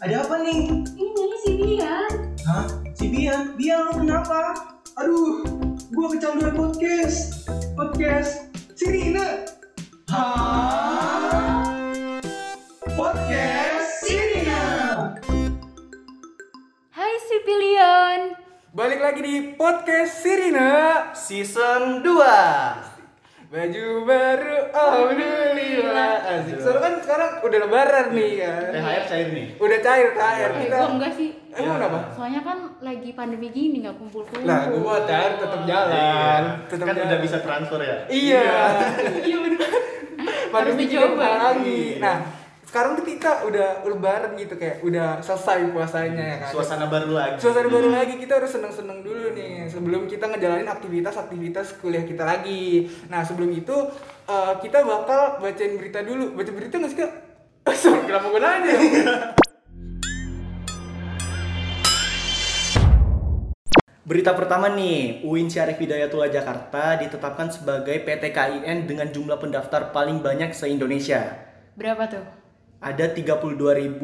ada apa nih? Ini nyanyi si Bian. Hah? Si Bian? Bian lu kenapa? Aduh, gua kecanduan podcast. Podcast Sirina. Hah? Podcast Sirina. Hai si Pilion. Balik lagi di podcast Sirina Season 2 Baju baru, alhamdulillah Asik. Soalnya kan sekarang udah lebaran nih kan THR cair nih Udah cair THR Eh, kita gua enggak sih. Emang Ya. kenapa? Soalnya kan lagi pandemi gini nggak kumpul-kumpul. Lah, gua THR tetap jalan Iya. tetap Kan jalan. udah bisa transfer ya Iya Iya benar. Pandemi Harus dicoba. lagi Nah, sekarang tuh kita udah lebaran gitu kayak udah selesai puasanya ya kan? Suasana baru lagi. Suasana baru lagi kita harus seneng-seneng dulu nih. Sebelum kita ngejalanin aktivitas-aktivitas kuliah kita lagi. Nah sebelum itu eh, kita bakal bacain berita dulu. Baca berita nggak sih kak? Kenapa gue nanya? Berita pertama nih, UIN Syarif Hidayatullah Jakarta ditetapkan sebagai PTKIN dengan jumlah pendaftar paling banyak se-Indonesia. Berapa tuh? Ada 32.453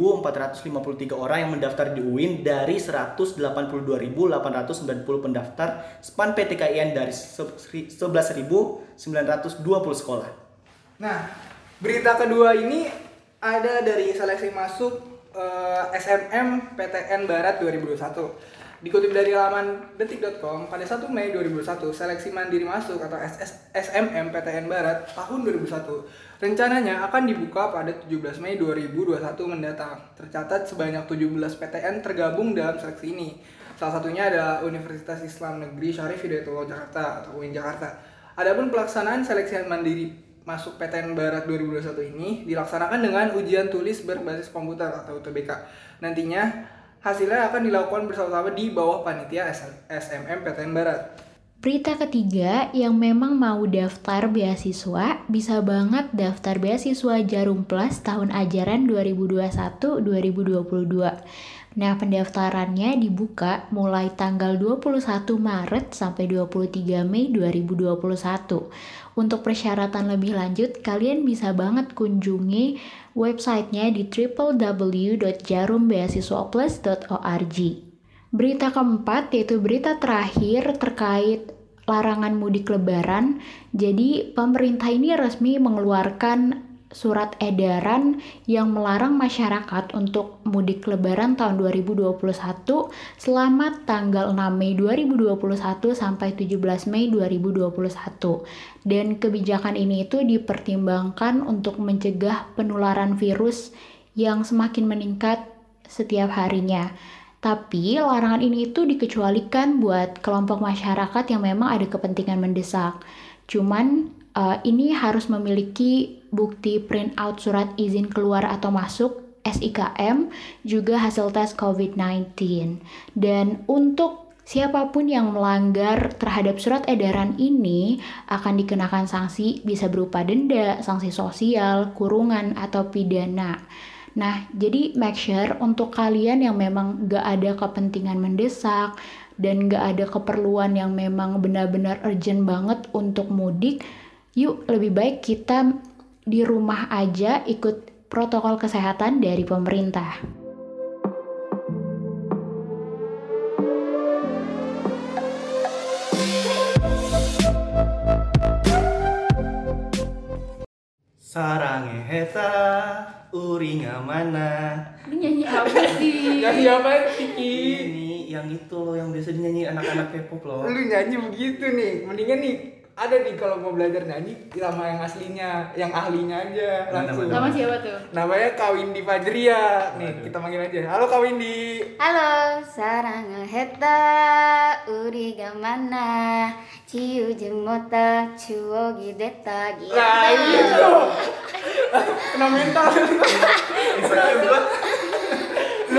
orang yang mendaftar di UIN dari 182.890 pendaftar SPAN PTKIN dari se- 11.920 sekolah. nah berita kedua ini ada dari seleksi masuk eh, SMM PTN Barat 2021 Dikutip dari laman detik.com, pada 1 Mei 2021, seleksi mandiri masuk atau SS SMM PTN Barat tahun 2001 rencananya akan dibuka pada 17 Mei 2021 mendatang. Tercatat sebanyak 17 PTN tergabung dalam seleksi ini. Salah satunya adalah Universitas Islam Negeri Syarif Hidayatullah Jakarta atau UIN Jakarta. Adapun pelaksanaan seleksi mandiri masuk PTN Barat 2021 ini dilaksanakan dengan ujian tulis berbasis komputer atau UTBK. Nantinya hasilnya akan dilakukan bersama-sama di bawah panitia SMM PTN Barat. Berita ketiga, yang memang mau daftar beasiswa, bisa banget daftar beasiswa Jarum Plus tahun ajaran 2021-2022. Nah, pendaftarannya dibuka mulai tanggal 21 Maret sampai 23 Mei 2021. Untuk persyaratan lebih lanjut, kalian bisa banget kunjungi websitenya di www.jarumbeasiswaplus.org. Berita keempat yaitu berita terakhir terkait larangan mudik lebaran. Jadi pemerintah ini resmi mengeluarkan surat edaran yang melarang masyarakat untuk mudik lebaran tahun 2021 selama tanggal 6 Mei 2021 sampai 17 Mei 2021. Dan kebijakan ini itu dipertimbangkan untuk mencegah penularan virus yang semakin meningkat setiap harinya. Tapi larangan ini itu dikecualikan buat kelompok masyarakat yang memang ada kepentingan mendesak. Cuman uh, ini harus memiliki bukti print out surat izin keluar atau masuk SIKM juga hasil tes COVID-19. Dan untuk siapa pun yang melanggar terhadap surat edaran ini akan dikenakan sanksi bisa berupa denda, sanksi sosial, kurungan atau pidana. Nah, jadi make sure untuk kalian yang memang gak ada kepentingan mendesak dan gak ada keperluan yang memang benar-benar urgent banget untuk mudik, yuk lebih baik kita di rumah aja ikut protokol kesehatan dari pemerintah. Sarange heta uringa mana Ini nyanyi apa sih? Ya siapa Kiki? Ini yang itu loh yang biasa dinyanyi anak-anak K-pop loh Lu nyanyi begitu nih, mendingan nih ada nih kalau mau belajar nyanyi sama yang aslinya, yang ahlinya aja langsung. Nama, siapa tuh? Namanya Kawindi Fajria. Nih, Aduh. kita manggil aja. Halo Kawindi. Halo, sarang heta uri gamana ciu jemota cuo gideta gitu. Iya, nah, itu. Kena mental. Instagram gua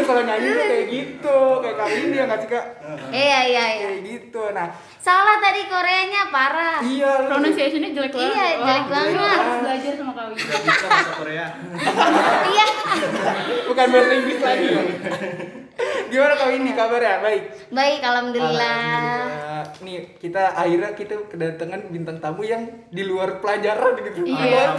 kalau nyanyi tuh kayak gitu, kayak Kawindi yang nggak sih kak? Iya iya iya Kayak gitu. Nah, Salah tadi Koreanya parah iya. Pronunciation-nya jelek banget. Iya, jelek banget. Harus belajar sama Kak Widi. Gak bisa bahasa Korea Iya Bukan bahasa Inggris lagi. Gimana kau ini kabarnya? Baik. Baik, alhamdulillah. Alhamdulillah. Nih kita akhirnya kita kedatangan bintang tamu yang di luar pelajaran gitu. Iya.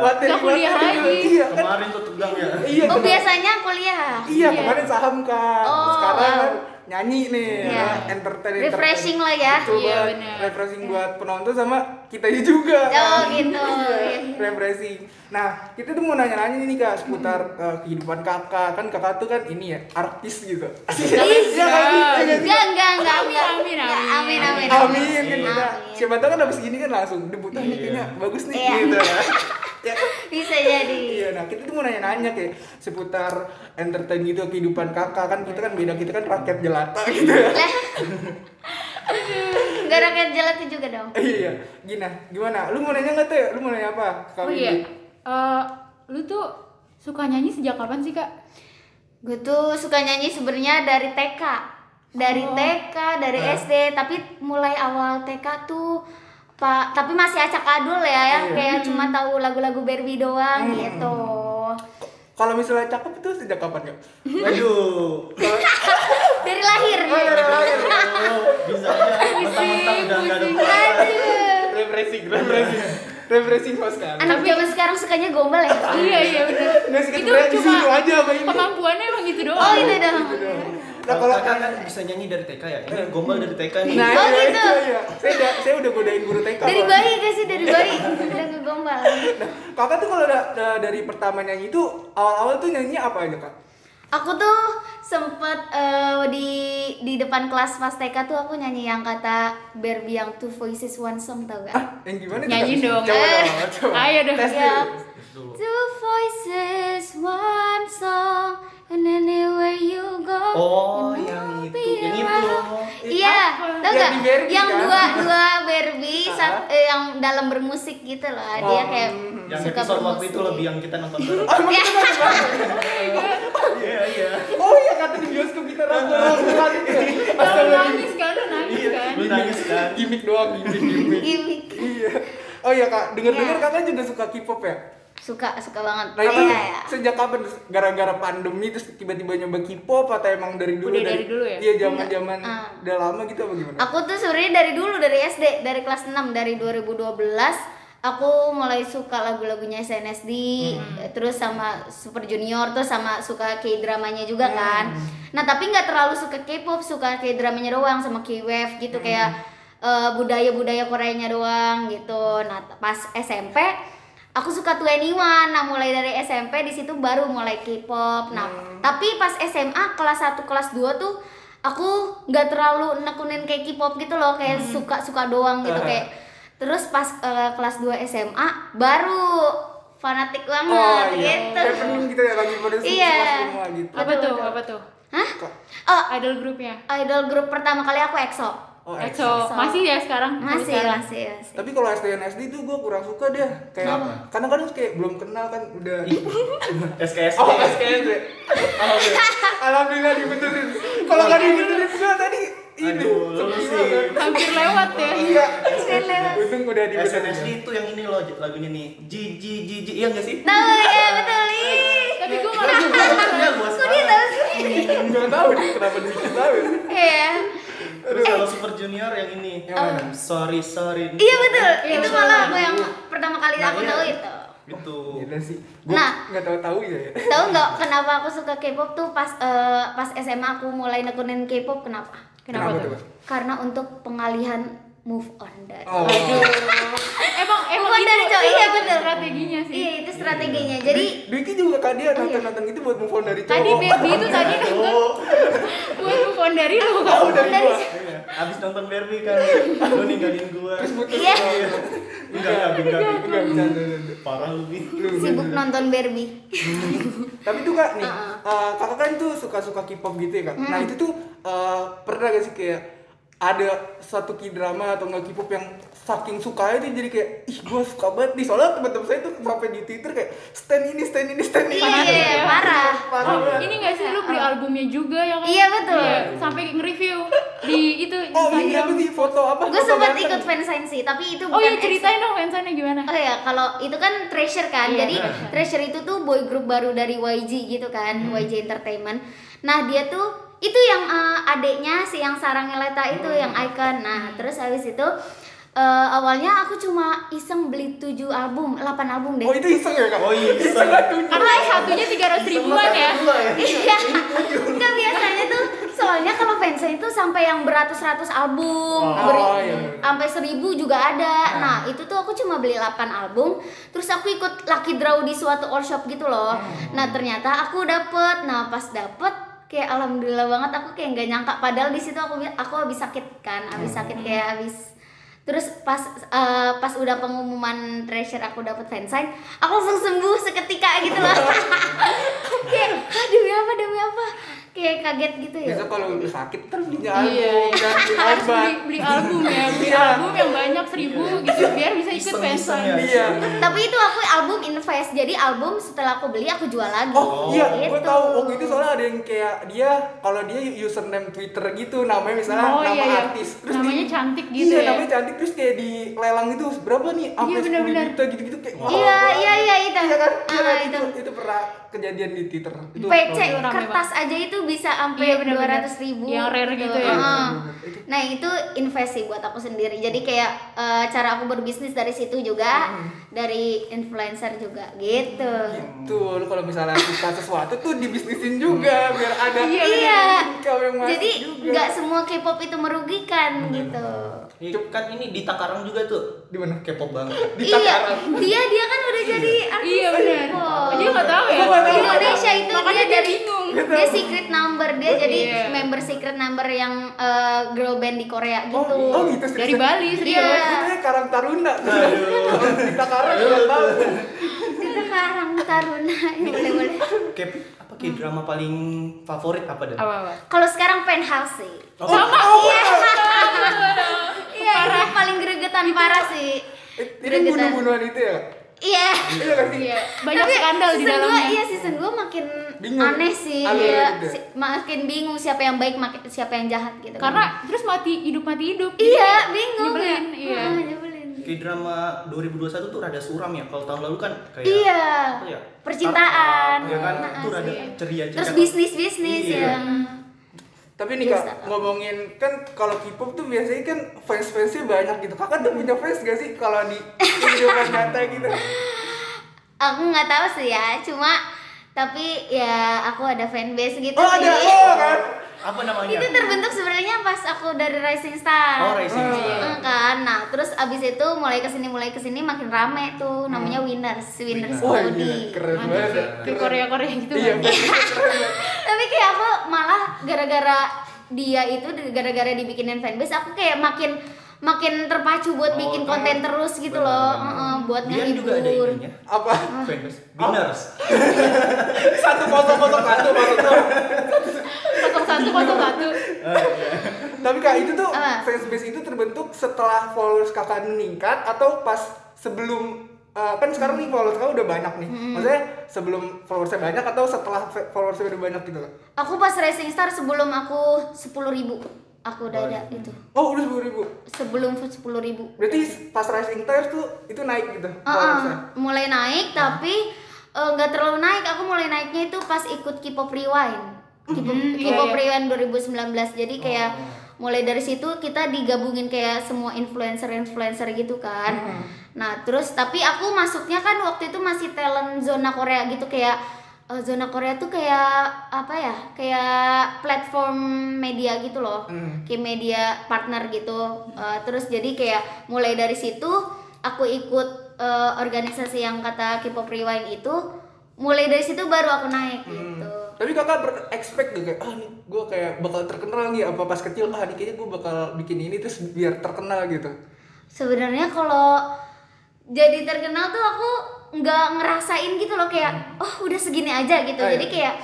Materi kuliah lagi. Iya kan? Kemarin tuh tegang ya. Iya. Oh, biasanya kuliah. Iya kemarin saham kan. Oh, Sekarang wow. kan nyanyi nih, Iya. ya, entertain, entertain. Refreshing lah ya. Iya, benar. Refreshing buat penonton sama kita juga. Oh, gitu. Iya, Iya. refreshing. Nah, kita tuh mau nanya-nanya nih kak seputar eh, kehidupan kakak. Kan kakak tuh kan ini ya artis gitu. Iya kan? Iya kan sih? Enggak, enggak, enggak. Amin, amin, amin. amin, amin. Amin kan kita. Amin. Siapa tahu kan abis gini kan langsung debut ah, ini kayaknya bagus nih Iya. gitu. ya kan? Bisa jadi. Iya, nah kita tuh mau nanya-nanya kayak seputar entertain gitu kehidupan kakak kan kita kan beda kita kan rakyat jelata gitu ya. Rakyat jalan itu juga dong. iya, gina, gimana? Lu mau nanya nggak tuh? Lu mau nanya apa? Oh Kami iya. Eh, lu tuh suka nyanyi sejak kapan sih kak? Gue tuh suka nyanyi sebenarnya dari TK. Dari Oh. TK, dari SD, tapi mulai awal TK tuh Pak, tapi masih acak adul ya, ya. Iya. kayak cuma tahu lagu-lagu Barbie doang Hmm. gitu. Kalau misalnya cakep itu sejak kapan kak? Waduh. Dari lahir. Oh, dari lahir. Oh, bisa aja. Mentang-mentang udah nggak ada refreshing, refreshing, refreshing host kan. Anak zaman sekarang sukanya gombal ya. iya iya benar. Itu cuma aja apa ini? kemampuannya emang gitu doang. Oh, itu dong. Nah Kalau kan bisa nyanyi dari TK ya. Ini gombal dari TK nih. Nah, Oh, iya, gitu. iya, iya. Saya udah, saya udah godain guru TK. Dari bayi gak sih dari bayi udah ngegombal. Nah, kakak tuh kalau da- da- dari pertama nyanyi itu awal-awal tuh nyanyinya apa aja kak? Aku tuh sempet eh, di di depan kelas pas TK tuh aku nyanyi yang kata Barbie yang Two Voices One Song tau gak? Ah, yang gimana? Nyanyi Kak? dong. Coba Eh. dong, coba. Ayo dong. Tes Ya. dulu. Two voices, one song, and anywhere you go. Oh, you yang itu. be Yang itu. Iya, tau Yang gak? Yang kan? dua dua Barbie, eh, yang dalam bermusik gitu loh. Dia Oh, kayak Yang suka episode waktu itu lebih yang kita nonton bareng. Ah, emang Ya. kita nonton bareng? Iya, iya. Oh iya kata di bioskop kita nonton bareng gitu ya. Kalau Astaga. nangis kan, lu nangis kan. Nangis kan? Gimik doang, gimik, gimik. Gimik. Iya. Oh iya kak, denger-denger Iya. kakak juga suka K-pop ya? Suka suka banget. Nah itu Iya, ya. sejak kapan? Gara-gara pandemi terus tiba-tiba nyoba K-pop atau emang dari dulu? Udah dari dulu ya? Iya zaman-zaman Ah. udah lama gitu apa gimana? Aku tuh sebenarnya dari dulu dari SD dari kelas 6 dari 2012 aku mulai suka lagu-lagunya SNSD terus sama Super Junior terus sama suka K-dramanya juga kan. Nah, tapi nggak terlalu suka K-pop, suka K-dramanya doang sama K-wave gitu kayak eh, budaya-budaya Koreanya doang gitu. Nah, pas SMP aku suka 21. Nah, mulai dari SMP di situ baru mulai K-pop. Nah, tapi pas SMA kelas 1 kelas 2 tuh aku nggak terlalu nekunin kayak K-pop gitu loh, kayak suka-suka doang gitu Ah. kayak Terus pas eh, kelas 2 SMA baru fanatik banget Oh iya, gitu. happening gitu ya lagi pada Iya. suka semua gitu. Apa tuh? Apa tuh? Hah? Oh, Idol grupnya. idol grup pertama kali aku EXO. Oh, EXO. EXO. Masih ya sekarang? Masih, Sekarang. masih, masih. Tapi kalau SD dan SD tuh gue kurang suka deh. Kayak karena kan kayak belum kenal kan udah. SKSD. Oh, SKS. Alhamdulillah. Alhamdulillah dibenerin. Kalau nggak dibenerin gue tadi ini. Hampir lewat ya. Iya. Lewat. Untung udah dibenerin. SNSD itu yang ini loh lagunya nih. Ji ji ji ji iya enggak sih? Tahu ya betul. Tapi gue malah Iya, dia tahu sih? Gak tahu kenapa dibikin tahu. ya. Terus kalau Super Junior yang ini. Yang mana? Um, sorry sorry. Iya betul. Iya, itu malah aku yang pertama kali Nah, aku iya. tahu itu. Gitu. Gila sih. Gue Nah. nggak tahu tahu ya. ya. Tahu nggak kenapa aku suka K-pop tuh pas eh, pas SMA aku mulai nekunin K-pop kenapa? Kenapa tuh? Karena untuk pengalihan move on dari. Oh. Emang emang Bukan itu, dari cowok, iya, betul. strateginya sih. Iya itu strateginya. Jadi Dwiki juga kak dia iya. nonton-nonton gitu buat move on dari cowok. Tadi baby itu tadi nonton buat move on dari lu kan. Oh, dari dari gua. Iya. Abis nonton Barbie kan lu ninggalin gua. Terus putus. Iya. Iya. Enggak enggak enggak. Enggak bercanda. bercanda. Parah lu sibuk nonton Barbie. Tapi tuh kak nih, Uh-uh. eh, kakak kan tuh suka-suka K-pop gitu ya kak. Nah Hmm. itu tuh eh, pernah gak sih kayak ada satu K-drama atau nggak K-pop yang saking sukanya tuh jadi kayak ih gue suka banget nih soalnya teman-teman saya tuh sampai di Twitter kayak stand ini stand ini stand ini. Iya, iya, iya, parah. Parah Oh, ini gak sih lu beli albumnya juga ya kan? Iya, betul. sampai nge-review di itu Oh ini Instagram. apa sih foto apa? Gue sempat ikut fansign sih, tapi itu Oh bukan iya ceritain dong fansanya gimana? Oh ya, kalau itu kan Treasure kan. Iya, Jadi Treasure. Treasure itu tuh boy group baru dari YG gitu kan, Hmm. YG Entertainment. Nah, dia tuh itu yang eh, adeknya si yang sarang Eleta itu yang icon nah terus habis itu eh, awalnya aku cuma iseng beli 7 album 8 album deh Oh itu iseng ya kak? Oh iya, bisa. Karena satunya tiga ratus ribuan ya. Iya, nggak biasanya tuh soalnya kalau fansnya itu sampai yang beratus-ratus album, Oh, beri- iya. sampai seribu juga ada. Nah itu tuh aku cuma beli 8 album, terus aku ikut lucky draw di suatu all shop gitu loh. Nah ternyata aku dapet, nah pas dapet kayak alhamdulillah banget aku kayak nggak nyangka. Padahal di situ aku aku habis sakit kan habis sakit kayak habis. Terus pas eh, pas udah pengumuman treasure aku dapat fansign aku langsung sembuh seketika gitu loh. Kayak demi apa demi apa kayak kaget gitu ya Biasa kalau lu sakit terus beli Iya, album iya. kan beli Harus obat. beli, beli album ya, beli Iya. album yang banyak seribu gitu biar bisa ikut fansign. ya. Iya. tapi itu aku album invest jadi album setelah aku beli aku jual lagi Oh, iya, gue Gitu. tahu waktu itu soalnya ada yang kayak dia kalau dia username Twitter gitu namanya misalnya Oh nama iya, iya. artis terus Namanya di- cantik gitu iya, ya. namanya cantik terus kayak di lelang itu berapa nih sampai Iya, sepuluh juta gitu-gitu kayak wah, iya iya iya itu iya kan Iya itu itu itu pernah kejadian di Twitter itu PC kertas aja itu bisa sampai Iya, dua benar-benar. ratus ribu Yang rare gitu ya. Heeh. nah itu invest sih buat aku sendiri jadi kayak eh, cara aku berbisnis dari situ juga dari influencer juga gitu gitu lu kalau misalnya suka sesuatu tuh dibisnisin juga biar ada iya income yang masuk jadi nggak semua K-pop itu merugikan gitu Iya, kan ini di Takarang juga tuh. di mana K-pop banget. di iya Takarang dia dia kan udah jadi artis Iya benar. K-pop. Dia nggak tahu ya. Indonesia itu Makanya dia dia dari bingung. Dia secret number dia jadi Iya. member secret number yang eh, girl band di Korea oh, gitu. oh gitu Dari Bali serius. Iya. Itu Karang Taruna. Di Takarang nggak tahu. Itu Karang Taruna ya, boleh boleh. K apa K drama paling favorit apa apa? kalau sekarang penthouse sih. Oh, iya. Iya itu paling gregetan parah sih. Ini Gregetan. bunuh-bunuhan itu ya iya iya kan sih Iya, banyak Tapi skandal di season dalamnya. dua, iya season 2 makin Bingung. aneh sih Alur ya, gitu. si- makin bingung siapa yang baik makin siapa yang jahat gitu Karena terus mati hidup mati hidup. iya bingung Nyebelin, ya. iya. Ah, nyebelin K drama 2021 tuh rada suram ya. Kalau tahun lalu kan kayak iya ya? percintaan Ya kan, Nah, itu rada ceria-ceria. terus bisnis bisnis Iya. ya Tapi nih Biasa. kak, ngomongin kan kalau K-pop tuh biasanya kan fans-fansnya banyak gitu. Kakak tuh punya fans gak sih kalau di kehidupan nyata gitu? aku nggak tahu sih ya cuma tapi ya aku ada fanbase gitu Oh sih ada, oh kan? Apa namanya? itu terbentuk sebenarnya pas aku dari Rising Star Oh, Rising Star. Heeh, kan nah terus abis itu mulai ke sini mulai ke sini makin rame tuh namanya Winners Winners gila, keren banget. Ke Korea Korea gitu. Iya, tapi kayak aku malah gara-gara dia itu gara-gara dibikinin fanbase aku kayak makin makin terpacu buat Oh, bikin konten terus gitu Benar, loh benar. Heeh, buat Dia juga ada ngehibur ininya. Apa? Fanbase. Winners. Satu kosong kosong satu maksudnya. Kosong satu kosong satu. Tapi kak itu tuh Apa? fansbase itu terbentuk setelah followers kakak meningkat atau pas sebelum eh, kan sekarang nih followers kakak udah banyak nih. Maksudnya sebelum followersnya banyak atau setelah followersnya udah banyak gitu aku pas Rising Star sebelum aku 10.000 ribu aku udah ada itu. Oh udah sepuluh ribu. sebelum 10.000 ribu. Berarti pas Rising Stars tuh itu naik gitu? Ah, followersnya. mulai naik tapi eh, nggak terlalu naik. Aku mulai naiknya itu pas ikut K-pop Rewind. K-pop, K-pop iya, iya. Rewind 2019 jadi kayak mulai dari situ kita digabungin kayak semua influencer-influencer gitu kan. Nah terus tapi aku masuknya kan waktu itu masih talent zona Korea gitu. Kayak eh, zona Korea tuh kayak apa ya kayak platform media gitu loh Hmm. kayak media partner gitu Eh, terus jadi kayak mulai dari situ aku ikut eh, organisasi yang kata K-pop Rewind itu mulai dari situ baru aku naik gitu Tapi kakak ber-expect gak kayak, ah nih gue kayak bakal terkenal nih apa pas kecil, ah nih kayaknya gue bakal bikin ini terus biar terkenal gitu. sebenarnya kalau jadi terkenal tuh aku nggak ngerasain gitu loh kayak oh udah segini aja gitu. Oh, iya. jadi kayak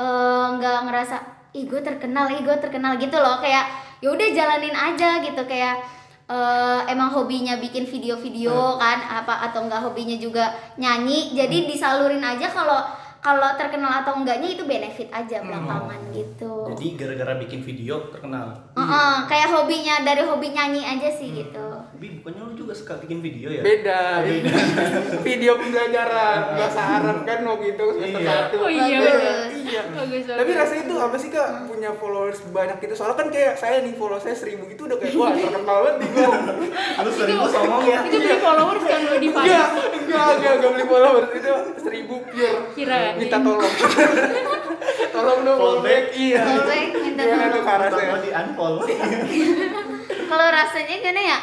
eh, nggak ngerasa ih gue terkenal ih gue terkenal gitu loh. Kayak ya udah jalanin aja gitu. Kayak eh, emang hobinya bikin video-video kan apa atau enggak hobinya juga nyanyi. Jadi disalurin aja kalau kalau terkenal atau enggaknya itu benefit aja belakangan gitu. Jadi gara-gara bikin video terkenal. Heeh, kayak hobinya dari hobi nyanyi aja sih gitu Bi, bukannya lu juga suka bikin video ya? Beda. Video pembelajaran bahasa Arab kan waktu itu semester Iya. satu. Oh iya, Beda. bener. Iya. Bagus, Tapi rasanya itu apa sih kak punya followers banyak gitu? Soalnya kan kayak saya nih follow saya seribu gitu udah kayak wah terkenal banget nih gua. Lu seribu sombong ya? Itu beli followers kan lo di Enggak, Fiverr. enggak, enggak, enggak beli followers itu seribu pure. Kirain. Minta tolong. tolong dong Follow follow back. back. Iya. Follow back, minta Gimana tolong. tuh di unfollow. Kalau rasanya gimana ya?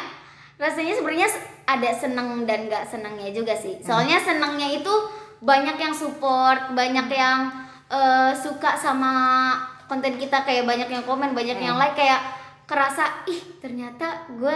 Rasanya sebenarnya ada seneng dan gak senengnya juga sih. Soalnya senengnya itu banyak yang support, banyak yang eh, suka sama konten kita kayak banyak yang komen, banyak yang like kayak kerasa ih ternyata gue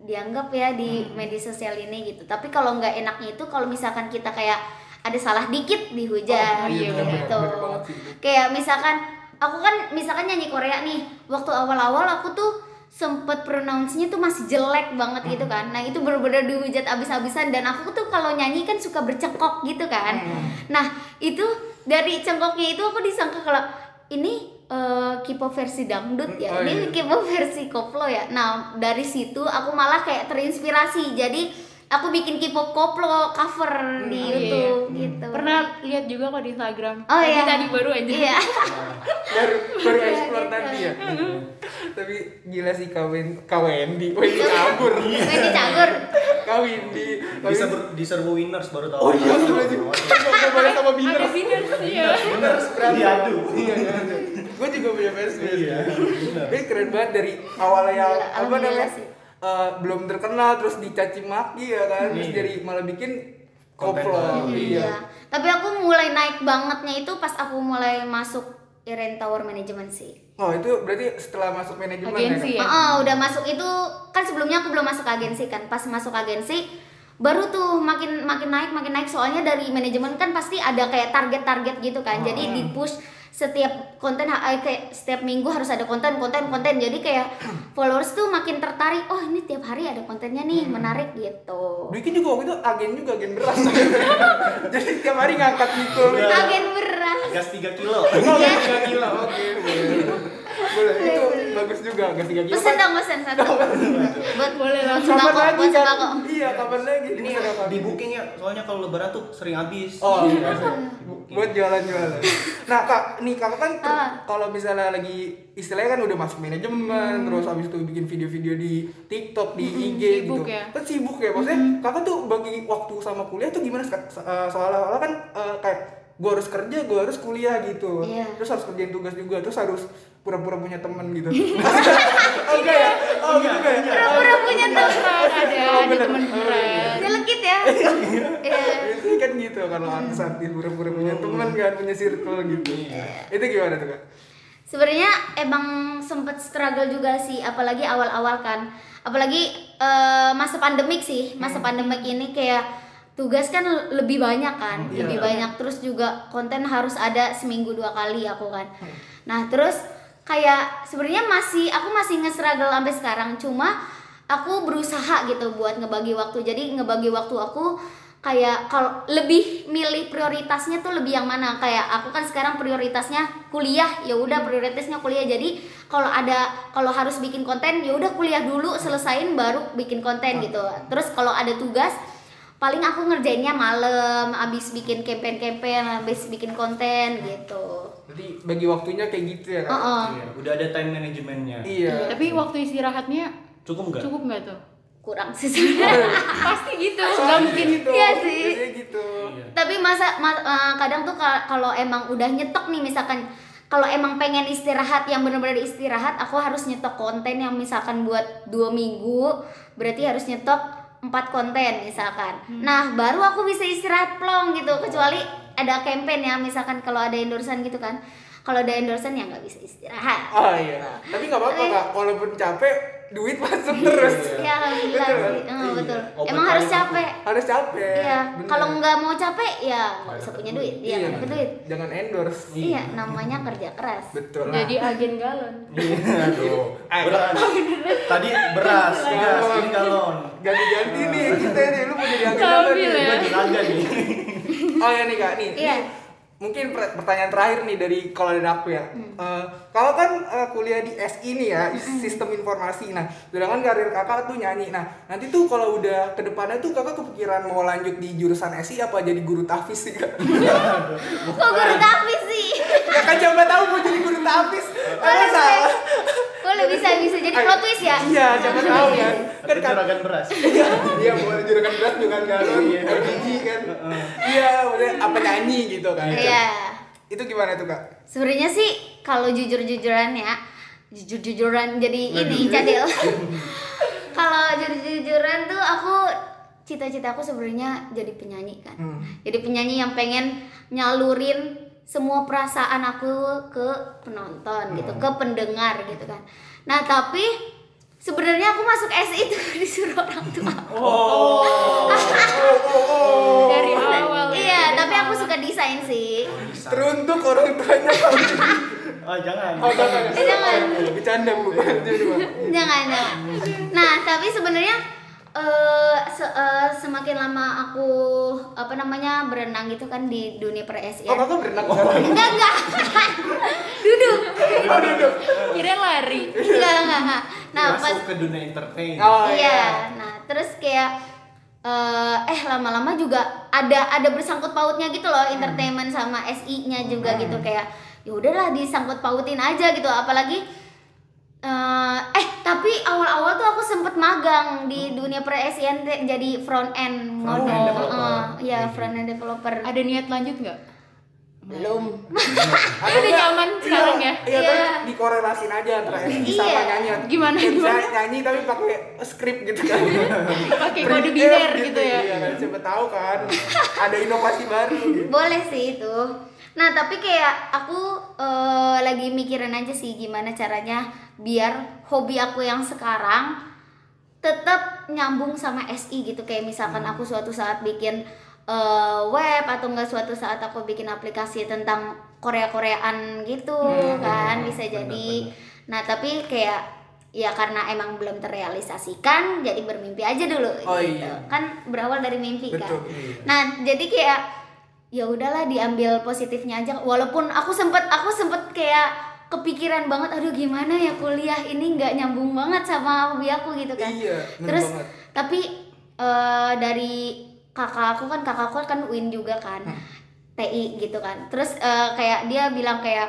dianggap ya di media sosial ini gitu. Tapi kalau nggak enaknya itu kalau misalkan kita kayak ada salah dikit dihujat Oh, iya, gitu. banget sih itu. Kayak misalkan aku kan misalkan nyanyi Korea nih, waktu awal-awal aku tuh sempet pronounce-nya tuh masih jelek banget gitu kan. Nah, itu bener-bener dihujat abis-abisan dan aku tuh kalau nyanyi kan suka bercengkok gitu kan. Nah, itu dari cengkoknya itu aku disangka kalau ini eh, K-pop versi dangdut ya. Oh, ini iya. K-pop versi koplo ya. Nah, dari situ aku malah kayak terinspirasi. Jadi aku bikin K-pop koplo cover di Oh, iya, YouTube gitu. Pernah lihat juga kok di Instagram. Oh Tadi iya. tadi baru aja. Iya. baru baru Iya, explore gitu. tadi ya tapi gila sih kawin Wendy Wendy kabur Wendy cagur. kawin di Bisa ber- di serbu winners baru tahu. oh iya gue boleh sama Ada biner biner ya. Winners. Diadu. iya gue juga punya fans Iya. Ini keren banget dari awalnya apa namanya eh, belum terkenal terus dicaci maki ya kan terus Iya. jadi malah bikin koplo iya Iya. Tapi aku mulai naik bangetnya itu pas aku mulai masuk Iren Tower Management sih. oh itu berarti setelah masuk manajemen Agensi ya ya. Kak? Oh, udah masuk itu kan sebelumnya aku belum masuk agensi kan. Pas masuk agensi baru tuh makin makin naik makin naik soalnya dari manajemen kan pasti ada kayak target-target gitu kan. Jadi di push setiap konten eh, kayak setiap minggu harus ada konten konten konten jadi kayak followers tuh makin tertarik oh ini tiap hari ada kontennya nih menarik gitu Bikin juga waktu itu agen juga agen beras jadi tiap hari ngangkat gitu agen beras Gas 3 kilo. Oh, gas 3 kilo. Oke, boleh. Boleh. Itu bagus juga gas 3 kilo. pesen dong pesen satu buat Boleh langsung. Kapan lagi kan? Iya, kapan lagi? Ini di booking ya, soalnya kalau lebaran tuh sering habis. Oh, Iya. buat jualan-jualan. Nah, Kak, nih Kakak kan Ah. kalau misalnya lagi istilahnya kan udah masuk manajemen, terus habis itu bikin video-video di TikTok, di IG sibuk gitu. ya. Kan sibuk ya. Maksudnya Kakak tuh bagi waktu sama kuliah tuh gimana? Eh, Soalnya kan eh, kayak gue harus kerja, gue harus kuliah gitu. Iya. Terus harus kerjain tugas juga, terus harus pura-pura punya temen gitu. oh enggak ya? Oh gitu enggak ya? pura-pura punya teman Ada Oh, teman Oh, beneran. nyelekit ya Iya. Biasanya kan gitu kalau artis-artis pura-pura punya teman kan, punya circle gitu. Itu gimana tuh kak? sebenarnya emang sempet struggle juga sih apalagi awal-awal kan apalagi eh, masa pandemik sih masa pandemik ini kayak tugas kan lebih banyak kan Iya. lebih banyak. Terus juga konten harus ada seminggu dua kali aku kan. Nah terus kayak sebenarnya masih aku masih nge-struggle sampai sekarang. Cuma aku berusaha gitu buat ngebagi waktu. Jadi ngebagi waktu aku kayak kalau lebih milih prioritasnya tuh lebih yang mana? Kayak aku kan sekarang prioritasnya kuliah. Ya udah prioritasnya kuliah. Jadi kalau ada kalau harus bikin konten ya udah kuliah dulu selesain baru bikin konten gitu. Terus kalau ada tugas paling aku ngerjainnya malam abis bikin campaign-campaign abis bikin konten gitu Jadi bagi waktunya kayak gitu ya kak? Heeh. Iya, udah ada time manajemennya. Iya. Tapi waktu istirahatnya Cukup nggak? cukup nggak tuh? kurang sih sebenarnya Pasti gitu. Nggak mungkin. gitu. Iya sih. Gitu. Iya. tapi masa ma- eh, kadang tuh ka- kalau emang udah nyetok nih misalkan kalau emang pengen istirahat yang bener-bener istirahat aku harus nyetok konten yang misalkan buat dua minggu berarti harus nyetok empat konten misalkan nah baru aku bisa istirahat plong gitu kecuali ada campaign ya misalkan kalau ada endorsean gitu kan kalau ada endorsean ya nggak bisa istirahat Oh iya. Tapi nggak apa-apa kak. Walaupun capek, duit masuk terus. ya alhamdulillah Betul. sih Eh, Iya. betul emang harus capek Harus capek. Iya, kalau nggak mau capek ya nggak bisa punya duit. Iya, nggak dapet duit. Jangan endorse. Iya, namanya kerja keras. Betul. Jadi agen galon. Iya, aduh. Eh. Beras. Tadi beras, gas, ini galon. ganti-ganti nih kita nih. Lu mau jadi agen nih? ya. Gua juragan nih. Oh ya nih kak nih. Iya. Mungkin per- pertanyaan terakhir nih dari kalau dari aku ya. Hmm. Eh, kalau kan eh, kuliah di SI nih ya, sistem informasi. Nah, sedangkan karir kakak tuh nyanyi. Nah, nanti tuh kalau udah ke depannya tuh kakak kepikiran mau lanjut di jurusan SI apa jadi guru tahfiz sih kak? Kok guru tahfiz sih? ya kan siapa tahu mau jadi guru tahfiz. Kan Boleh, salah. Boleh bisa bisa jadi plot twist ya? Iya, siapa tahu kan. Kan kak- juragan beras. Iya, boleh juragan berat dengan galon, LPG kan. Iya, boleh apa nyanyi gitu kan. Iya. Itu gimana tuh kak? Sebenarnya sih kalau jujur-jujuran ya, jujur-jujuran jadi ini cadel. kalau jujur-jujuran tuh aku cita-citaku sebenarnya jadi penyanyi kan. Hmm. Jadi penyanyi yang pengen nyalurin semua perasaan aku ke penonton gitu, ke pendengar gitu kan. Nah, tapi sebenarnya aku masuk SI itu disuruh orang tua. Dari awal. Iya, tapi aku suka desain sih. Teruntuk orang tuanya. Oh, jangan. Oh, jangan. Eh, jangan. Bercanda, Bu. Bu. jangan jangan nah tapi sebenarnya eh, se- eh, semakin lama aku apa namanya berenang gitu kan di dunia per Oh, SIN kakak berenang sekarang? enggak enggak. Duduk. Oh, duduk. Kira lari. enggak enggak enggak. Nah pas Masuk ke dunia entertain. Oh, iya. nah terus kayak eh eh lama-lama juga ada ada bersangkut pautnya gitu loh entertainment sama SI-nya juga gitu. Kayak ya udahlah disangkut pautin aja gitu. Apalagi eh eh tapi awal-awal tuh aku sempet magang di dunia per te- jadi front end Front model end developer. Eh, iya front end developer Ada niat lanjut nggak? belum Atau Udah nyaman sekarang ya? Iya, Iya. kan dikorelasin aja antara SI sama Iya. nyanyi. Gimana, Bisa gimana? nyanyi tapi pakai skrip gitu kan. Pakai kode biner F gitu ya. Iya kan, siapa tahu kan. Ada inovasi baru gitu. boleh sih itu nah tapi kayak aku eh, lagi mikirin aja sih gimana caranya biar hobi aku yang sekarang tetap nyambung sama SI gitu kayak misalkan aku suatu saat bikin eh, web atau enggak suatu saat aku bikin aplikasi tentang Korea Koreaan gitu kan bisa jadi nah tapi kayak ya karena emang belum terrealisasikan jadi bermimpi aja dulu Oh, gitu iya. kan berawal dari mimpi kan Betul. iya. Nah, jadi kayak ya udahlah diambil positifnya aja. Walaupun aku sempet aku sempet kayak kepikiran banget, aduh gimana ya kuliah ini nggak nyambung banget sama hobi aku gitu kan. Iya, Terus banget. tapi eh, dari kakak aku kan kakak aku kan Win juga kan, Hmm. TI gitu kan. Terus eh, kayak dia bilang kayak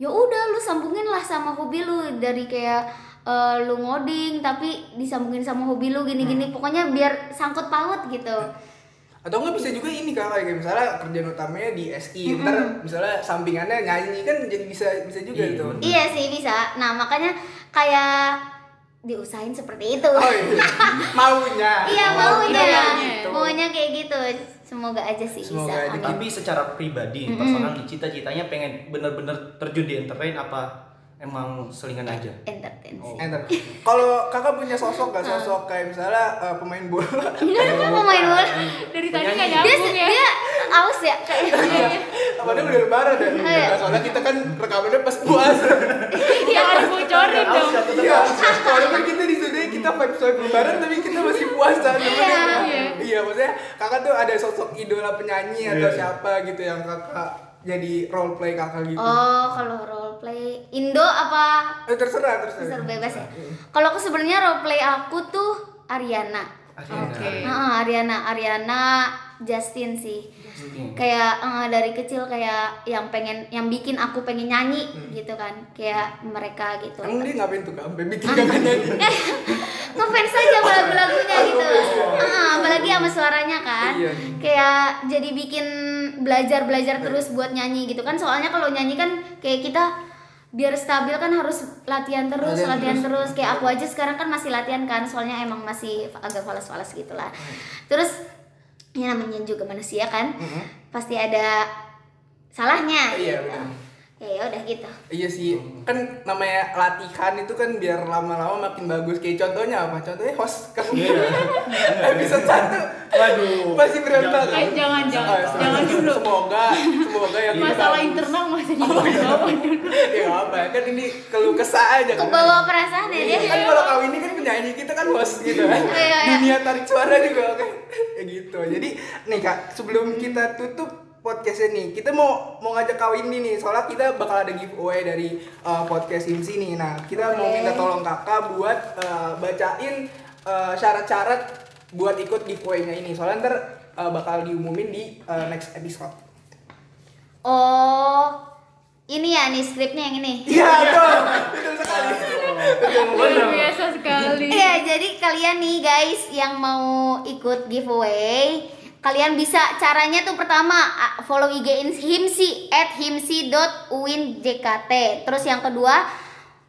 ya udah lu sambungin lah sama hobi lu dari kayak eh, lu ngoding tapi disambungin sama hobi lu gini-gini Hmm. pokoknya biar sangkut paut gitu. Atau enggak bisa juga ini kalau kayak misalnya kerjaan utamanya di SI, ntar misalnya sampingannya nyanyi kan jadi bisa bisa juga Iya, gitu. Iya sih bisa. Nah makanya kayak diusahain seperti itu. Oh iya. Maunya. iya Oh, maunya, gitu. maunya kayak gitu. Semoga aja sih Semoga bisa. aja. Amin. Tapi secara pribadi, personal cita-citanya pengen bener-bener terjun di entertain apa emang selingan aja? Entertain. Enter. Kalau kakak punya sosok gak sosok kayak misalnya eh, pemain bola? Enggak main bola. Dari tadi nggak Dia nyambung ya. dia aus ya kayak. Padahal udah lebaran ya. Iya. Nah, soalnya kita kan rekamannya pas puasa. Yang harus bocorin dong. Iya. Walaupun kita di sini kita vibe vibe lebaran tapi kita masih puasa sebenarnya. Iya. Iya, maksudnya kakak tuh ada sosok idola penyanyi atau Iya. siapa gitu yang kakak jadi role play kakak gitu. Oh kalau role play Indo apa Eh, terserah terserah. besar bebas ya. Kalau aku sebenarnya role play aku tuh Ariana. Akhirnya. Oke. Heeh, Ariana Ariana Justin sih. Justin. kayak eh, dari kecil kayak yang pengen yang bikin aku pengen nyanyi gitu kan kayak mereka gitu Emang dia ngapain tuh kak? Sampai bikin kakak nyanyi. ngefans aja sama lagu-lagunya gitu Heeh, apalagi sama suaranya kan Iya. kayak jadi bikin belajar belajar terus buat nyanyi gitu kan soalnya kalau nyanyi kan kayak kita biar stabil kan harus latihan terus Latihan latihan, terus. terus. kayak aku aja sekarang kan masih latihan kan soalnya emang masih agak falas-falas gitulah terus ya namanya juga manusia kan pasti ada salahnya Iya, gitu. Ya ya udah gitu Iya sih, kan namanya latihan itu kan biar lama-lama makin bagus. Kayak contohnya apa? Contohnya host kan episode satu. Waduh. Masih berantakan. Eh, jangan, jangan. Ah, semoga- Jangan dulu. Semoga, semoga yang Masalah kita- internal masih dibawa dulu. ya nggak apa kan ini keluh kesah aja kan. kebawa perasaan ya dia Kan kalau kau ini kan penyanyi kita kan host gitu kan. Iya, iya. Dunia tarik suara juga oke. ya gitu. Jadi nih Kak, sebelum kita tutup podcastnya nih kita mau mau ngajak kawin nih nih soalnya kita bakal ada giveaway dari uh, podcast ini sini nah kita mau Boleh. minta tolong kakak buat uh, bacain uh, syarat-syarat buat ikut giveaway-nya ini. Soalnya ntar uh, bakal diumumin di uh, next episode. Oh, ini ya nih skripnya yang ini. iya betul. Betul sekali. Luar biasa sekali. Iya, jadi kalian nih guys yang mau ikut giveaway, kalian bisa caranya tuh pertama follow IG himsi at himsi.uinjkt. Terus yang kedua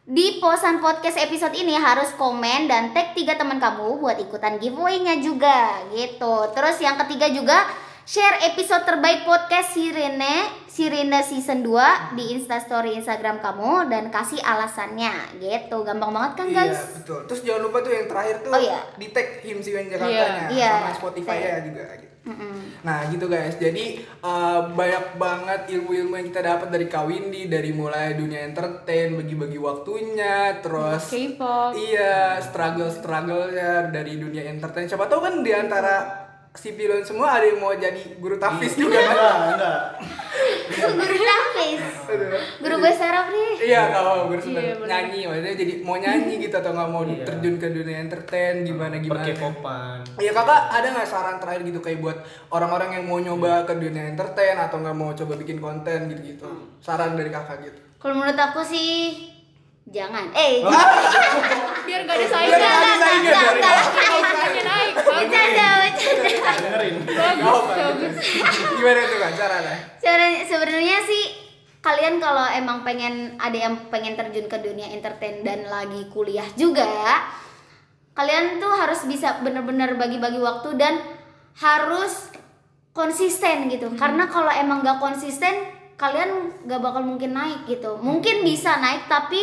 di posan podcast episode ini harus komen dan tag tiga teman kamu buat ikutan giveaway-nya juga gitu. Terus yang ketiga juga share episode terbaik podcast Sirene Sirene season 2 di Instastory Instagram kamu dan kasih alasannya gitu. Gampang banget kan guys? Iya betul. Terus jangan lupa tuh yang terakhir tuh Oh, iya. di tag him si Wen Jakarta-nya Iya. sama Spotify ya Tag. juga gitu. Mm-mm. Nah gitu guys, jadi uh, banyak banget ilmu-ilmu yang kita dapat dari Kawindi dari mulai dunia entertain, bagi-bagi waktunya, terus K-pop. iya struggle-struggle ya dari dunia entertain. Siapa tahu kan di antara si pilon semua ada yang mau jadi guru tafis juga kan? Enggak, enggak. guru tafis guru bahasa Arab nih Iya kalau guru Iya, nyanyi, maksudnya jadi mau nyanyi gitu atau nggak mau Iya. terjun ke dunia entertain gimana gimana. Perkepopan. Iya kakak ada nggak saran terakhir gitu kayak buat orang-orang yang mau nyoba ke dunia entertain atau nggak mau coba bikin konten gitu-gitu saran dari kakak gitu kalau menurut aku sih jangan eh Biar gak ada Biar saingan. nggak ada saingan enggak, dari enggak. Saingannya naik. Bagus. bercanda bercanda Dengerin. Bagus, bagus. gimana tuh kak caranya Sebenarnya- sebenarnya sih kalian kalau emang pengen ada yang pengen terjun ke dunia entertain dan lagi kuliah juga kalian tuh harus bisa bener-bener bagi-bagi waktu dan harus konsisten gitu karena kalau emang gak konsisten kalian gak bakal mungkin naik gitu mungkin bisa naik tapi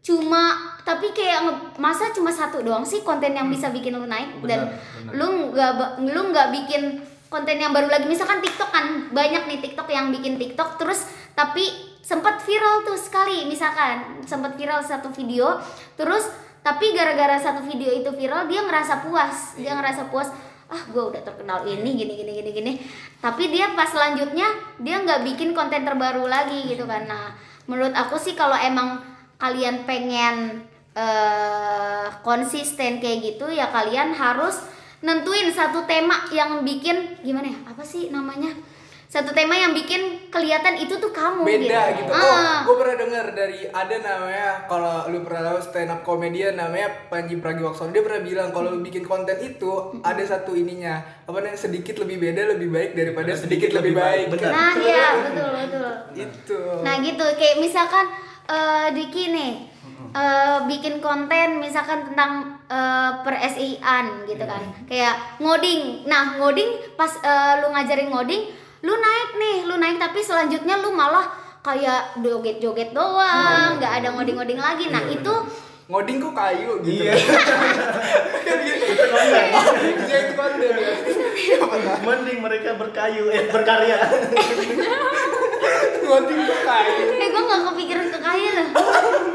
cuma tapi kayak masa cuma satu doang sih konten yang bisa bikin lu naik dan Benar, benar. lu nggak lu nggak bikin konten yang baru lagi. Misalkan TikTok kan banyak nih TikTok yang bikin TikTok terus tapi sempat viral tuh sekali. Misalkan sempat viral satu video terus tapi gara-gara satu video itu viral dia ngerasa puas. Dia ngerasa puas ah gue udah terkenal ini gini gini gini gini. Tapi dia pas selanjutnya dia nggak bikin konten terbaru lagi gitu kan. Nah menurut aku sih kalau emang kalian pengen eh konsisten kayak gitu ya kalian harus nentuin satu tema yang bikin gimana ya apa sih namanya? Satu tema yang bikin kelihatan itu tuh kamu beda gitu, oh Ah. gue pernah dengar dari ada namanya kalau lu pernah tahu stand up comedian namanya Panji Pragiwaksono dia pernah bilang kalau lu bikin konten itu ada satu ininya apa namanya sedikit lebih beda lebih baik daripada sedikit, lebih baik, Benar. nah iya betul betul. Itu Nah gitu, kayak misalkan eh Diki nih eh, bikin konten misalkan tentang eh, per SI-an gitu kan, kayak ngoding. Nah ngoding pas eh, lu ngajarin ngoding, lu naik nih, lu naik tapi selanjutnya lu malah kayak joget-joget doang, nggak ada ngoding-ngoding lagi. Nah itu ngoding kok kayu gitu Iya. kan gitu iya itu konten Mending mereka berkayu eh berkarya. ngoding kok kayu eh gue nggak kepikiran ke kaya loh.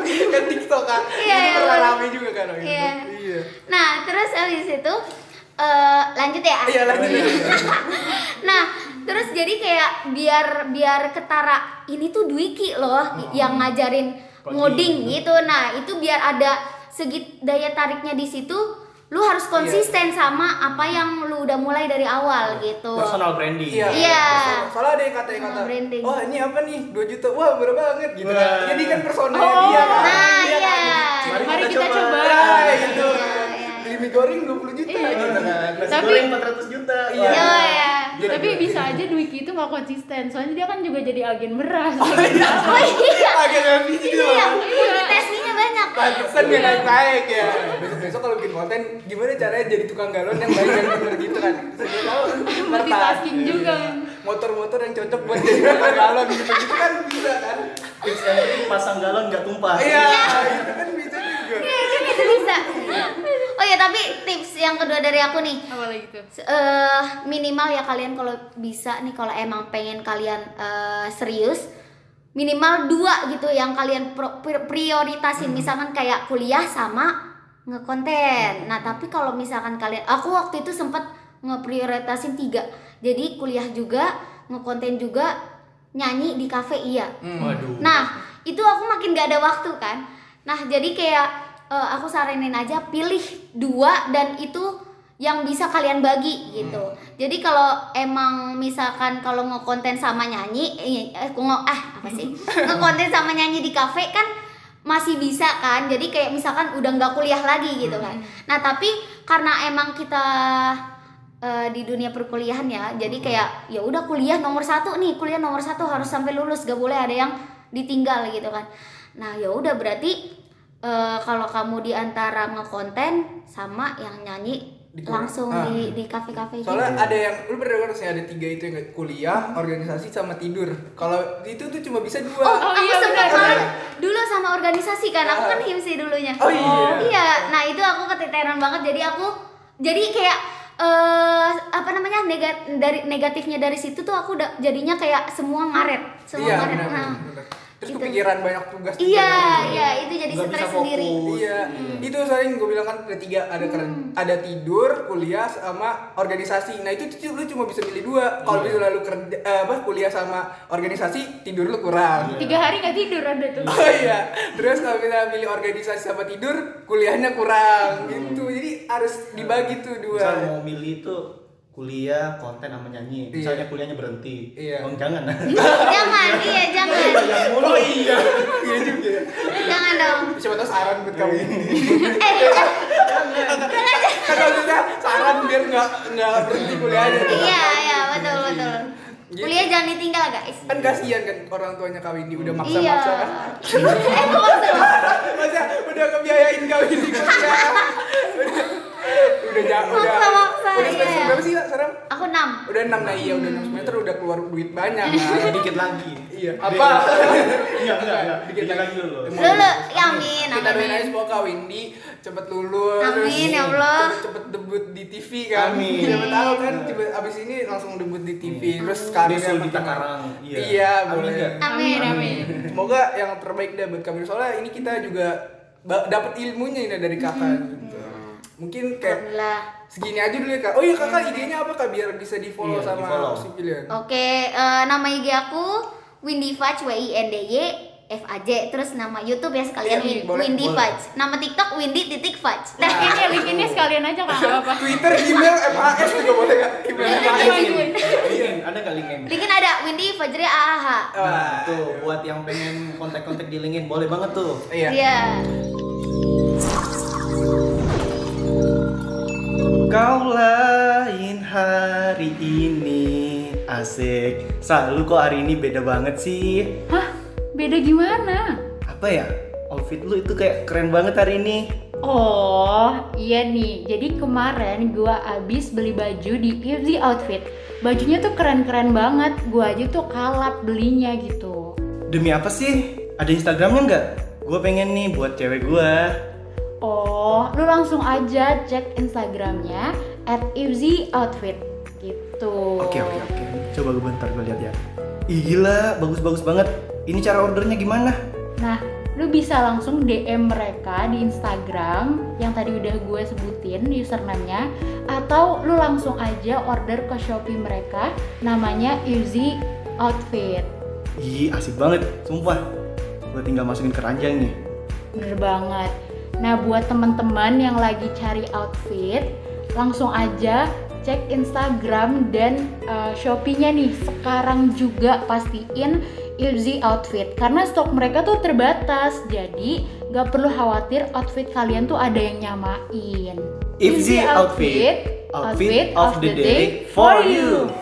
kan TikTok kan Iya, itu iya, pernah rame juga kan itu. Iya. iya Nah terus habis itu eh lanjut ya. iya lanjut lanjut. Nah, terus jadi kayak biar biar ketara ini tuh Dwiki loh yang ngajarin ngoding gitu. Nah, itu biar ada segi daya tariknya di situ, lu harus konsisten sama apa yang lu udah mulai dari awal gitu. Personal branding. Iya. Iya. So- Soalnya ada yang kata yang kata, branding. wah ini apa nih 2 juta, wah murah banget gitu Wah. kan. Jadi kan personalnya Oh, dia kan. Nah, Iya iya. kan? Mari Mari kita kita coba. coba. Ya, gitu Iya, kan. iya. Beli mie goreng 20 juta Iya. gitu kan. Nasi Tapi- goreng 400 juta. Iya. Yo, ya. Jadi- Tapi bisa aja Dwiki itu gak konsisten. Soalnya dia kan juga jadi agen beras. Oh iya. Agak lebih gitu Iya, loh. tesnya banyak. Pantesan gak naik-naik ya. Besok-besok kalau bikin konten, gimana caranya jadi tukang galon yang baik dan bener gitu kan. Saya tahu. Multitasking Ntar juga. Motor-motor yang cocok buat jadi tukang galon gitu-gitu kan bisa kan. Pasang galon nggak tumpah. Iya, itu kan bisa juga. Bisa. Oh ya, tapi tips yang kedua dari aku nih. Apa lagi tuh? Eh, minimal ya kalian kalau bisa nih kalau emang pengen kalian eh, serius minimal dua gitu yang kalian prioritasin misalkan kayak kuliah sama ngekonten nah tapi kalau misalkan kalian aku waktu itu sempet ngeprioritasin tiga jadi kuliah juga ngekonten juga nyanyi di kafe iya Waduh. Nah, itu aku makin gak ada waktu kan. Nah, jadi kayak eh, aku saranin aja pilih dua dan itu yang bisa kalian bagi gitu. Jadi kalau emang misalkan kalau ngekonten sama nyanyi, eh, eh, nge ah apa sih? ngekonten sama nyanyi di kafe kan masih bisa kan. Jadi kayak misalkan udah nggak kuliah lagi gitu kan. Nah, tapi karena emang kita eh, di dunia perkuliahan ya jadi kayak ya udah kuliah nomor satu nih kuliah nomor satu harus sampai lulus gak boleh ada yang ditinggal gitu kan nah ya udah berarti eh, kalau kamu di antara ngekonten sama yang nyanyi Di- langsung ah. di di kafe-kafe gitu Soalnya ada yang lu pernah dengar sih ada tiga itu yang kuliah, organisasi sama tidur. Kalau itu tuh cuma bisa dua. Oh, aku iya, sempat malah dulu sama organisasi kan, aku kan Ah. himsi dulunya. Oh, iya. Iya, nah itu aku keteteran banget. Jadi aku, jadi kayak eh apa namanya negat dari negatifnya dari situ tuh aku udah jadinya kayak semua ngaret, semua iya, ngaret. benar, Nah, benar. Terus gitu. kepikiran banyak tugas. Iya, kan. iya itu jadi Nggak stres bisa sendiri. Iya, itu sering gue bilang kan ada tiga, ada keren, ada tidur, kuliah sama organisasi. Nah itu tuh lu cuma bisa pilih dua. Kalau misalnya lu kerja, eh, apa kuliah sama organisasi, tidur lu kurang. Tiga hari nggak tidur ada tuh. Oh iya, terus kalau misalnya pilih organisasi sama tidur, kuliahnya kurang gitu. Jadi harus dibagi tuh dua. Misal mau milih itu kuliah, konten sama nyanyi. Iya. Misalnya kuliahnya berhenti. Iya. Oh, jangan. jangan, iya jangan, Yang mulu. Oh iya, iya juga. jangan dong. Siapa tahu saran buat kamu. Eh, kan maksudnya saran biar nggak nggak berhenti kuliahnya. iya iya betul betul. Gitu. Kuliah jangan ditinggal guys. Kan kasihan kan orang tuanya kawin di udah Iya. maksa-maksa kan. eh kok maksa? Masa udah kebiayain kawin di kuliah. Udah udah jauh udah. Udah semester iya. berapa sih sekarang? Aku enam. Udah 6 nah iya udah 6 semester udah keluar duit banyak kan. Dikit lagi. Iya. Apa? Iya, enggak, enggak. Dikit Dikit lagi dulu. Lulu, ya amin, Kita doain aja semoga Kak Windy cepet lulus. Amin, ya Allah. Cepet, cepet debut di TV kan. Amin. Siapa tahu kan cepet abis ini langsung debut di TV. Terus karirnya Dita Karang. Iya. Iya, Amin boleh. Amin. Amin. Semoga yang terbaik deh buat kami. Soalnya ini kita juga dapat ilmunya ini dari kakak gitu. Mungkin kayak Alhamdulillah. segini aja dulu ya kak. Oh iya kakak idenya apa kak biar bisa di follow Iya, sama di-follow. si pilihan. Oke, eh, nama IG aku Windy Fudge W I N D Y F A J terus nama YouTube ya sekalian Iya, Win- boleh, Windy boleh. Fudge. Nama TikTok Windy titik Fudge. Nah, Linkinnya, linkinnya sekalian aja nggak apa-apa. Twitter, email, FHS juga boleh kak. Email Iya, FHS. iya. Linkin. Linkin. Ada nggak linkin? Linkin ada Windy Fajri AAH. Nah, tuh buat yang pengen kontak-kontak di LinkedIn boleh banget tuh. Iya. Iya. Kau lain hari ini Asik Selalu kok hari ini beda banget sih Hah? Beda gimana? Apa ya? Outfit lu itu kayak keren banget hari ini Oh, iya nih. Jadi kemarin gua abis beli baju di Easy Outfit. Bajunya tuh keren-keren banget. Gua aja tuh kalap belinya gitu. Demi apa sih? Ada Instagramnya nggak? Gue pengen nih buat cewek gue Oh, lu langsung aja cek Instagramnya at Easy Outfit. Gitu. Oke oke oke. Coba gue bentar gue lihat ya. Ih gila. Bagus-bagus banget. Ini cara ordernya gimana? Nah, lu bisa langsung DM mereka di Instagram yang tadi udah gue sebutin username-nya atau lu langsung aja order ke Shopee mereka namanya Easy Outfit. Ih asik banget. Sumpah. Gue tinggal masukin keranjang nih. Bener banget. Nah, buat teman-teman yang lagi cari outfit, langsung aja cek Instagram dan uh, Shopee-nya nih. Sekarang juga pastiin Easy Outfit karena stok mereka tuh terbatas. Jadi, nggak perlu khawatir outfit kalian tuh ada yang nyamain. Easy Outfit Outfit of the day for you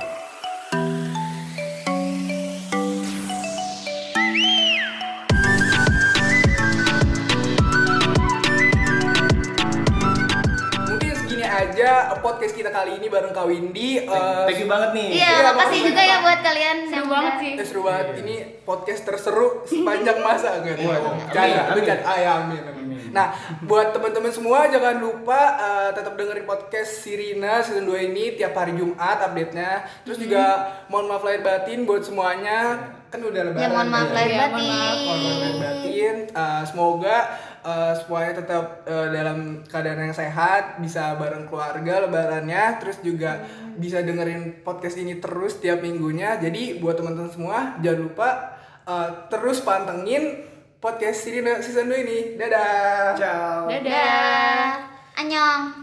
aja podcast kita kali ini bareng Kak Windy. Eh, Thank you banget nih Iya, Iya, makasih makasih. juga ya buat kalian. Seru yang banget sih. Eh, seru banget ini podcast terseru sepanjang masa enggak Iya, tahu. amin, Jangan amin. bercanda. Ah, ya, amin, amin. Nah, buat teman-teman semua jangan lupa eh, tetap dengerin podcast Sirina season 2 ini tiap hari Jumat update-nya. Terus juga mohon maaf lahir batin buat semuanya. Kan udah lebaran. Ya mohon maaf ya. lahir Iya, batin. maaf. Mohon maaf lahir batin. Eh, semoga eh, supaya tetap eh, dalam keadaan yang sehat, bisa bareng keluarga lebarannya, terus juga bisa dengerin podcast ini terus tiap minggunya. Jadi buat teman-teman semua jangan lupa eh, terus pantengin podcast ini season 2 ini. Dadah. Ciao. Dadah. Dah. Annyeong.